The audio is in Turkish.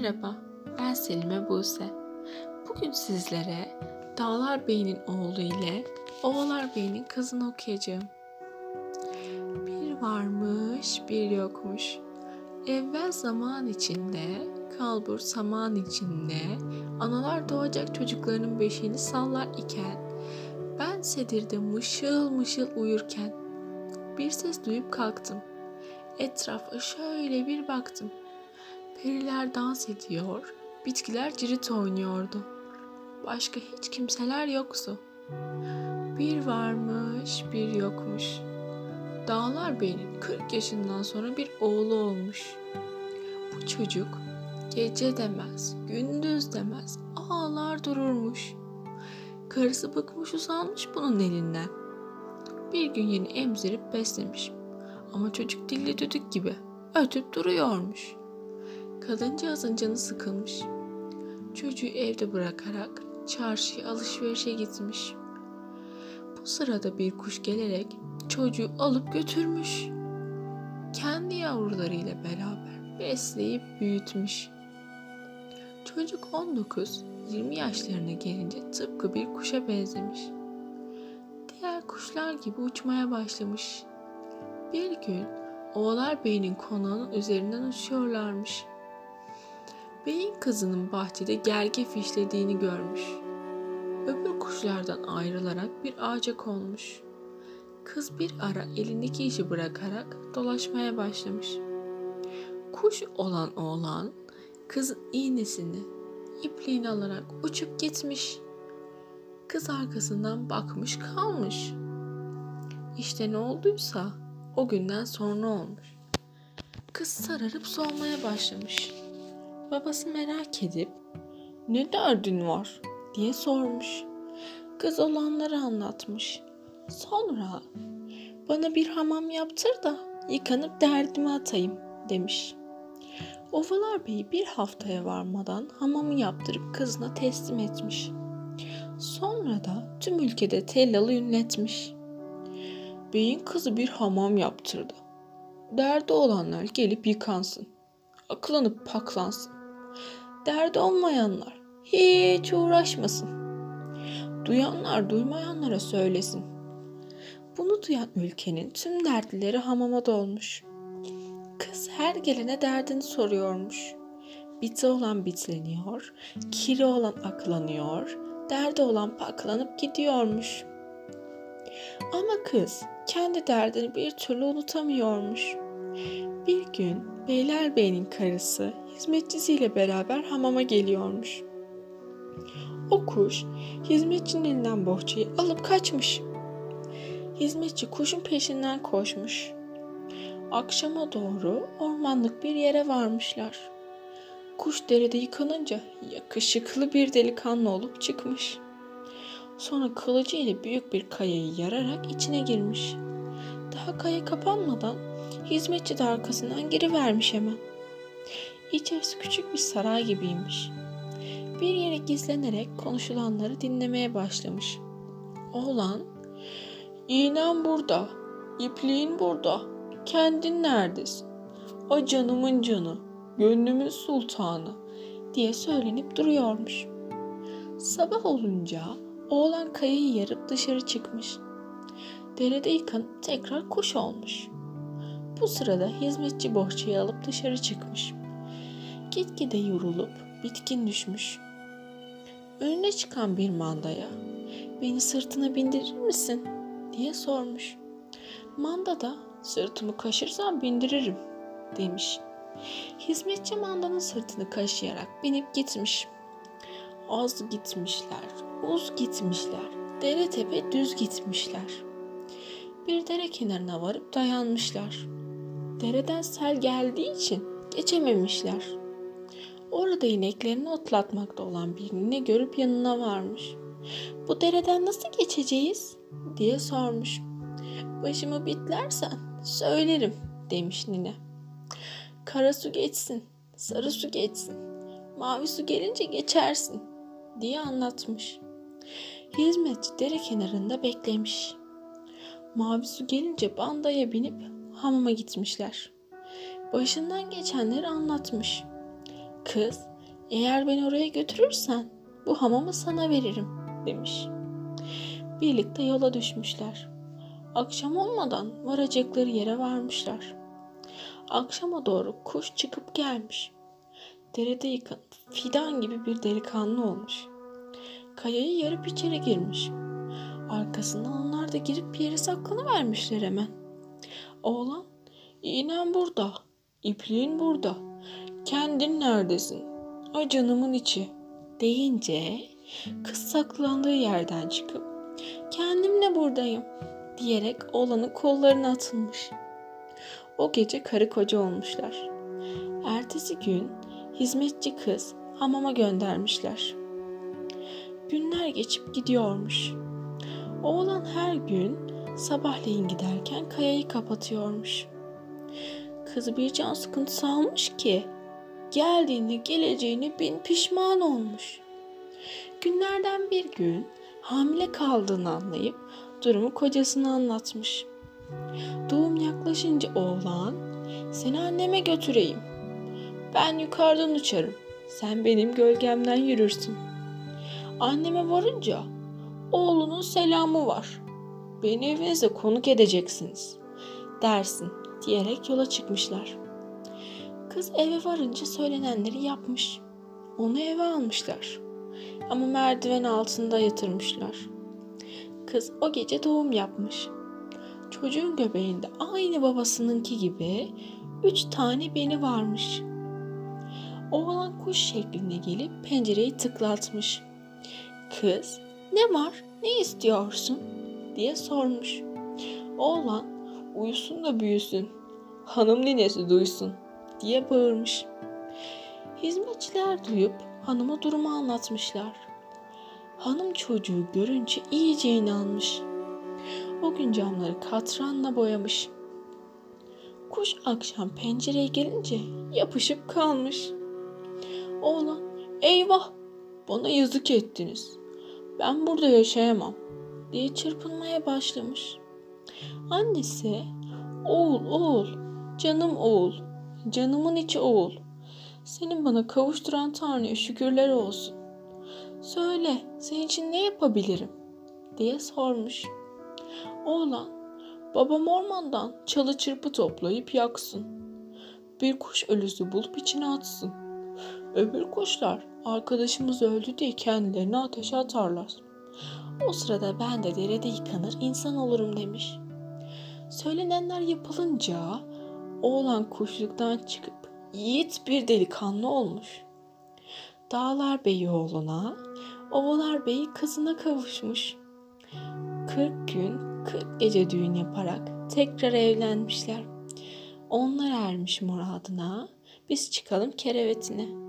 Merhaba, ben Selime Buse. Bugün sizlere Dağlar Bey'in oğlu ile Oğalar Bey'in kızını okuyacağım. Bir varmış, bir yokmuş. Evvel zaman içinde, kalbur saman içinde, analar doğacak çocuklarının beşiğini sallar iken, ben sedirde mışıl mışıl uyurken, bir ses duyup kalktım. Etrafa şöyle bir baktım. Periler dans ediyor, bitkiler cirit oynuyordu. Başka hiç kimseler yoktu. Bir varmış, bir yokmuş. Dağlar Bey'in 40 yaşından sonra bir oğlu olmuş. Bu çocuk gece demez, gündüz demez, ağlar dururmuş. Karısı bıkmış usanmış bunun elinden. Bir gün yeni emzirip beslemiş. Ama çocuk dilli düdük gibi ötüp duruyormuş. Kadıncağızın canı sıkılmış. Çocuğu evde bırakarak çarşıya alışverişe gitmiş. Bu sırada bir kuş gelerek çocuğu alıp götürmüş. Kendi yavrularıyla beraber besleyip büyütmüş. Çocuk 19-20 yaşlarına gelince tıpkı bir kuşa benzemiş. Diğer kuşlar gibi uçmaya başlamış. Bir gün Oğlar Bey'in konağının üzerinden uçuyorlarmış. Beyin kızının bahçede gerge fişlediğini görmüş. Öbür kuşlardan ayrılarak bir ağaca konmuş. Kız bir ara elindeki işi bırakarak dolaşmaya başlamış. Kuş olan oğlan kızın iğnesini, ipliğini alarak uçup gitmiş. Kız arkasından bakmış kalmış. İşte ne olduysa o günden sonra olmuş. Kız sararıp solmaya başlamış. Babası merak edip ne derdin var diye sormuş. Kız olanları anlatmış. Sonra bana bir hamam yaptır da yıkanıp derdimi atayım demiş. Ovalar Bey bir haftaya varmadan hamamı yaptırıp kızına teslim etmiş. Sonra da tüm ülkede tellalı ünletmiş. Beyin kızı bir hamam yaptırdı. Derdi olanlar gelip yıkansın. Aklanıp paklansın. Derdi olmayanlar hiç uğraşmasın. Duyanlar duymayanlara söylesin. Bunu duyan ülkenin tüm dertlileri hamama dolmuş. Kız her gelene derdini soruyormuş. Biti olan bitleniyor, kiri olan aklanıyor, derdi olan paklanıp gidiyormuş. Ama kız kendi derdini bir türlü unutamıyormuş. Bir gün Beylerbeyi'nin karısı hizmetçisiyle beraber hamama geliyormuş. O kuş hizmetçinin elinden bohçayı alıp kaçmış. Hizmetçi kuşun peşinden koşmuş. Akşama doğru ormanlık bir yere varmışlar. Kuş derede yıkanınca yakışıklı bir delikanlı olup çıkmış. Sonra kılıcı ile büyük bir kayayı yararak içine girmiş. Daha kaya kapanmadan hizmetçi de arkasından girivermiş hemen. İçerisi küçük bir saray gibiymiş. Bir yere gizlenerek konuşulanları dinlemeye başlamış. Oğlan, iğnem burada, ipliğin burada, kendin neredesin? O canımın canı, gönlümün sultanı diye söylenip duruyormuş. Sabah olunca oğlan kayayı yarıp dışarı çıkmış. Derede yıkanıp tekrar kuş olmuş. Bu sırada hizmetçi bohçayı alıp dışarı çıkmış. Gitgide yorulup bitkin düşmüş. Önüne çıkan bir mandaya beni sırtına bindirir misin diye sormuş. Manda da sırtımı kaşırsan bindiririm demiş. Hizmetçi mandanın sırtını kaşıyarak binip gitmiş. Az gitmişler, uz gitmişler, dere tepe düz gitmişler. Bir dere kenarına varıp dayanmışlar. Dereden sel geldiği için geçememişler. Orada ineklerini otlatmakta olan birini görüp yanına varmış. Bu dereden nasıl geçeceğiz? diye sormuş. Başımı bitlersen söylerim demiş nine. Kara su geçsin, sarı su geçsin, mavi su gelince geçersin diye anlatmış. Hizmetçi dere kenarında beklemiş. Mavi su gelince bandaya binip hamama gitmişler. Başından geçenleri anlatmış. Kız, eğer beni oraya götürürsen bu hamamı sana veririm demiş. Birlikte yola düşmüşler. Akşam olmadan varacakları yere varmışlar. Akşama doğru kuş çıkıp gelmiş. Derede yıkan fidan gibi bir delikanlı olmuş. Kayayı yarıp içeri girmiş. Arkasından onlar da girip bir yere saklanıvermişler hemen. Oğlan, iğnem burada, ipliğin burada. Kendin neredesin? Ay canımın içi deyince kız saklandığı yerden çıkıp kendimle buradayım diyerek oğlanın kollarına atılmış. O gece karı koca olmuşlar. Ertesi gün hizmetçi kız hamama göndermişler. Günler geçip gidiyormuş. Oğlan her gün sabahleyin giderken kayayı kapatıyormuş. Kız bir can sıkıntısı almış ki geldiğini geleceğini bin pişman olmuş. Günlerden bir gün hamile kaldığını anlayıp durumu kocasına anlatmış. Doğum yaklaşınca oğlan seni anneme götüreyim. Ben yukarıdan uçarım. Sen benim gölgemden yürürsün. Anneme varınca oğlunun selamı var. Beni evinize konuk edeceksiniz dersin diyerek yola çıkmışlar. Kız eve varınca söylenenleri yapmış. Onu eve almışlar. Ama merdiven altında yatırmışlar. Kız o gece doğum yapmış. Çocuğun göbeğinde aynı babasınınki gibi üç tane beni varmış. Oğlan kuş şekline gelip pencereyi tıklatmış. Kız ne var ne istiyorsun diye sormuş. Oğlan uyusun da büyüsün hanım ninesi duysun diye bağırmış. Hizmetçiler duyup hanıma durumu anlatmışlar. Hanım çocuğu görünce iyice inanmış. O gün camları katranla boyamış. Kuş akşam pencereye gelince yapışıp kalmış. Oğlan, eyvah bana yazık ettiniz. Ben burada yaşayamam diye çırpınmaya başlamış. Annesi, oğul oğul, canım oğul, canımın içi oğul. Senin bana kavuşturan Tanrı'ya şükürler olsun. Söyle, senin için ne yapabilirim? diye sormuş. Oğlan, babam ormandan çalı çırpı toplayıp yaksın. Bir kuş ölüsü bulup içine atsın. Öbür kuşlar arkadaşımız öldü diye kendilerini ateşe atarlar. O sırada ben de derede yıkanır insan olurum demiş. Söylenenler yapılınca oğlan kuşluktan çıkıp yiğit bir delikanlı olmuş. Dağlar Beyi oğluna, Ovalar Beyi kızına kavuşmuş. Kırk gün, kırk gece düğün yaparak tekrar evlenmişler. Onlar ermiş muradına, biz çıkalım kerevetine.''